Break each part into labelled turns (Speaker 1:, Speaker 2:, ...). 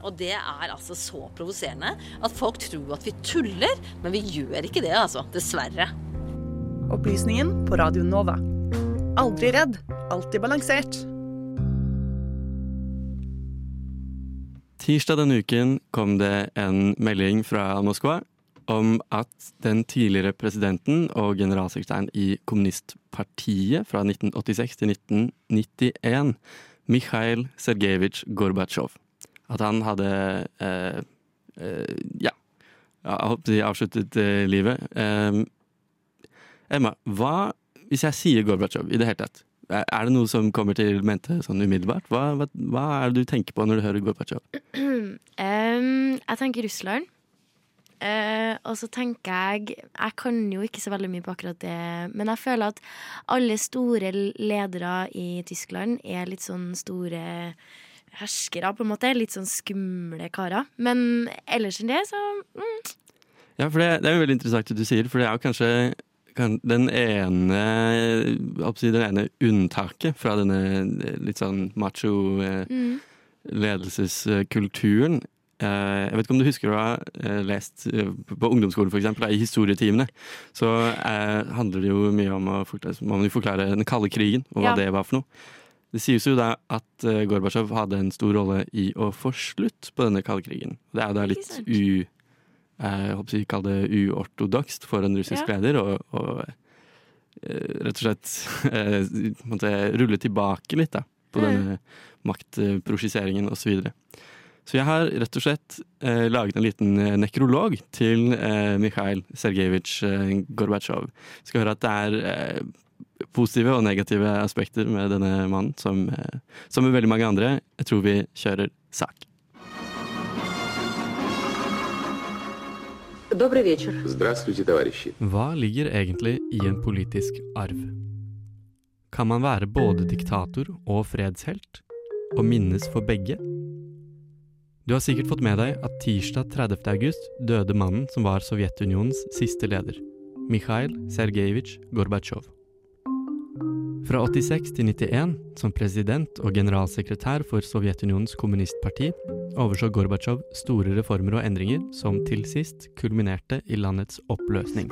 Speaker 1: Og det er altså så provoserende at folk tror at vi tuller, men vi gjør ikke det, altså. Dessverre.
Speaker 2: Opplysningen på Radio Nova. Aldri redd, alltid balansert.
Speaker 3: Tirsdag denne uken kom det en melding fra Moskva om at den tidligere presidenten og generalsekretæren i kommunistpartiet fra 1986 til 1991, Mikhail Sergejevitsj Gorbatsjov, at han hadde eh, eh, ja, avsluttet eh, livet. Eh, Emma, hva hvis jeg sier Gorbatsjov i det hele tatt? Er det noe som kommer til mente sånn umiddelbart? Hva, hva, hva, er det du tenker på når du hører Gorbatsjov?
Speaker 4: um, jeg tenker Russland. Uh, og så tenker jeg Jeg kan jo ikke så veldig mye på akkurat det, men jeg føler at alle store ledere i Tyskland er litt sånn store herskere, på en måte. Litt sånn skumle karer. Men ellers enn det, så mm.
Speaker 3: Ja, for det, det, er jo veldig interessant det du sier, for det er jo kanskje den ene, den ene unntaket fra denne litt sånn macho eh, mm. ledelseskulturen. Eh, jeg vet ikke om du husker å ha eh, lest på ungdomsskolen for eksempel, i historietimene. Så handler det jo mye om å forklare, forklare den kalde krigen og hva ja. det var for noe. Det sies jo da at Gorbatsjov hadde en stor rolle i å få slutt på denne kalde krigen. Det er da litt u jeg håper jeg kalle det uortodokst for en russisk ja. leder. Og, eh, rett og slett eh, måtte rulle tilbake litt da, på mm. denne maktprosjiseringen osv. Så, så jeg har rett og slett eh, laget en liten eh, nekrolog til eh, Mikhail Sergejevitsj eh, Gorbatsjov. Skal høre at det er eh, positive og negative aspekter med denne mannen, som, som med veldig mange andre. Jeg tror vi kjører sak. Hva ligger egentlig i en politisk arv? Kan man være både diktator og fredshelt, og minnes for begge? Du har sikkert fått med deg at tirsdag 30. august døde mannen som var Sovjetunionens siste leder, Mikhail Sergejevitsj Gorbatsjov. Fra 86 til 91, som president og generalsekretær for Sovjetunionens kommunistparti, overså Gorbatsjov store reformer og endringer som til sist kulminerte i landets oppløsning.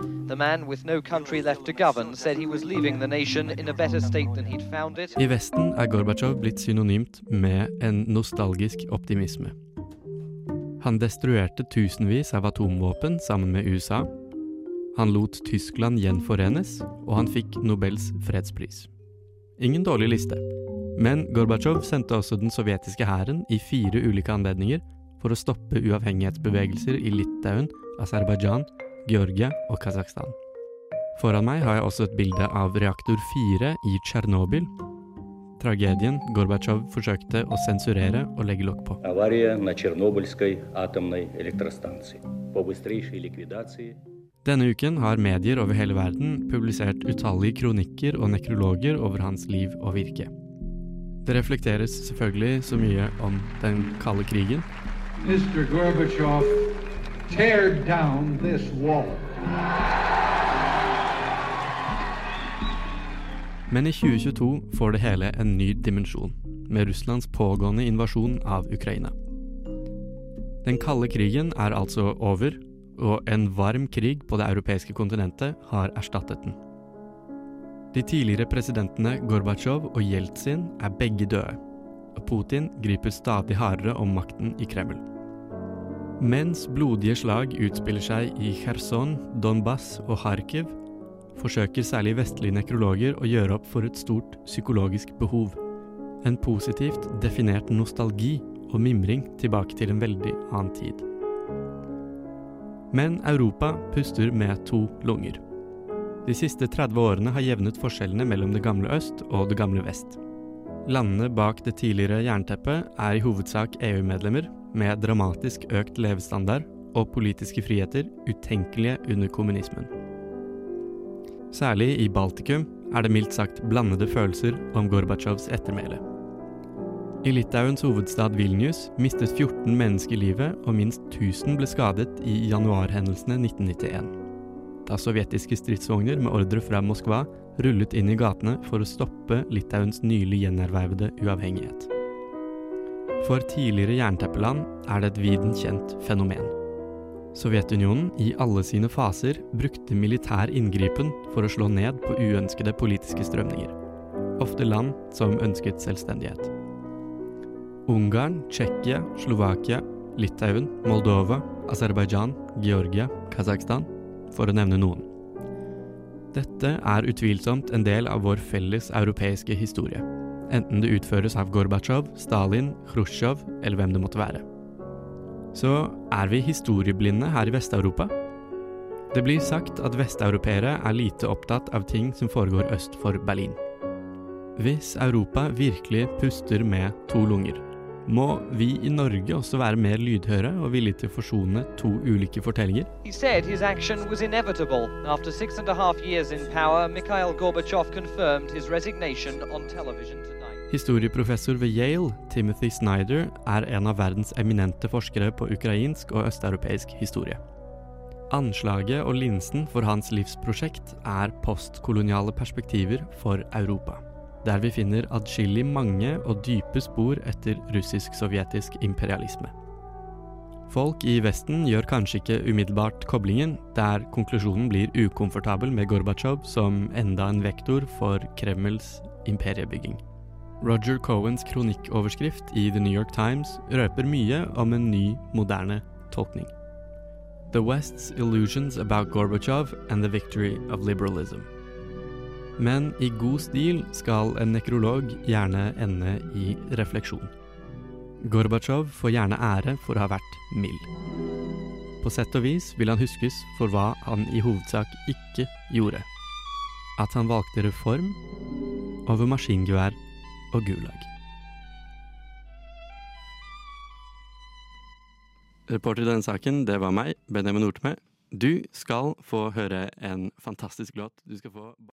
Speaker 3: I Vesten er Gorbatsjov blitt synonymt med en nostalgisk optimisme. Han destruerte tusenvis av atomvåpen sammen med USA. Han lot Tyskland gjenforenes, og han fikk Nobels fredspris. Ingen dårlig liste. Men Gorbatsjov sendte også den sovjetiske hæren i fire ulike anledninger for å stoppe uavhengighetsbevegelser i Litauen, Aserbajdsjan, Georgia og Kasakhstan. Foran meg har jeg også et bilde av reaktor 4 i Tsjernobyl. Tragedien Gorbatsjov forsøkte å sensurere og legge lokk på. Denne uken har medier over hele verden publisert utallige kronikker og nekrologer over hans liv og virke. Det reflekteres selvfølgelig så mye om den kalde krigen. Mr. Gorbachev, tear down this wall. Men i 2022 får det hele en ny dimensjon, med Russlands pågående invasjon av Ukraina. Den kalde krigen er altså over, og en varm krig på det europeiske kontinentet har erstattet den. De tidligere presidentene Gorbatsjov og Jeltsin er begge døde, og Putin griper stadig hardere om makten i Kreml. Mens blodige slag utspiller seg i Kherson, Donbas og Kharkiv, forsøker særlig vestlige nekrologer å gjøre opp for et stort psykologisk behov. En positivt definert nostalgi og mimring tilbake til en veldig annen tid. Men Europa puster med to lunger. De siste 30 årene har jevnet forskjellene mellom det gamle øst og det gamle vest. Landene bak det tidligere jernteppet er i hovedsak EU-medlemmer, med dramatisk økt levestandard og politiske friheter utenkelige under kommunismen. Særlig i Baltikum er det mildt sagt blandede følelser om Gorbatsjovs ettermæle. I Litauens hovedstad Vilnius mistet 14 mennesker livet, og minst 1000 ble skadet i januarhendelsene 1991. Da sovjetiske stridsvogner med ordre fra Moskva rullet inn i gatene for å stoppe Litauens nylig gjenervervede uavhengighet. For tidligere jernteppeland er det et viden kjent fenomen. Sovjetunionen i alle sine faser brukte militær inngripen for å slå ned på uønskede politiske strømninger. Ofte land som ønsket selvstendighet. Ungarn, Tsjekkia, Slovakia, Litauen, Moldova, Aserbajdsjan, Georgia, Kasakhstan, for å nevne noen. Dette er utvilsomt en del av vår felles europeiske historie. Enten det utføres av Gorbatsjov, Stalin, Khrusjtsjov eller hvem det måtte være. Så er vi historieblinde her i Vest-Europa? Det blir sagt at vesteuropeere er lite opptatt av ting som foregår øst for Berlin. Hvis Europa virkelig puster med to lunger, må vi i Norge også være mer lydhøre og villige til å forsone to ulike fortellinger?
Speaker 5: Power.
Speaker 3: Historieprofessor ved Yale, Timothy Snyder, er en av verdens eminente forskere på ukrainsk og østeuropeisk historie. Anslaget og linsen for hans livsprosjekt er postkoloniale perspektiver for Europa, der vi finner adskillig mange og dype spor etter russisk-sovjetisk imperialisme. Folk i Vesten gjør kanskje ikke umiddelbart koblingen, der konklusjonen blir ukomfortabel med Gorbatsjov som enda en vektor for Kremls imperiebygging. Roger Cohens kronikkoverskrift i The New York Times røper mye om en ny, moderne tolkning. The West's illusions about Gorbachev and the victory of liberalism. Men i god stil skal en nekrolog gjerne ende i refleksjon. Gorbatsjov får gjerne ære for å ha vært mild. På sett og vis vil han huskes for hva han i hovedsak ikke gjorde. At han valgte reform over maskingevær og gulag. Reporter i denne saken, det var meg, Benjamin Ortme. Du skal få høre en fantastisk låt. Du skal få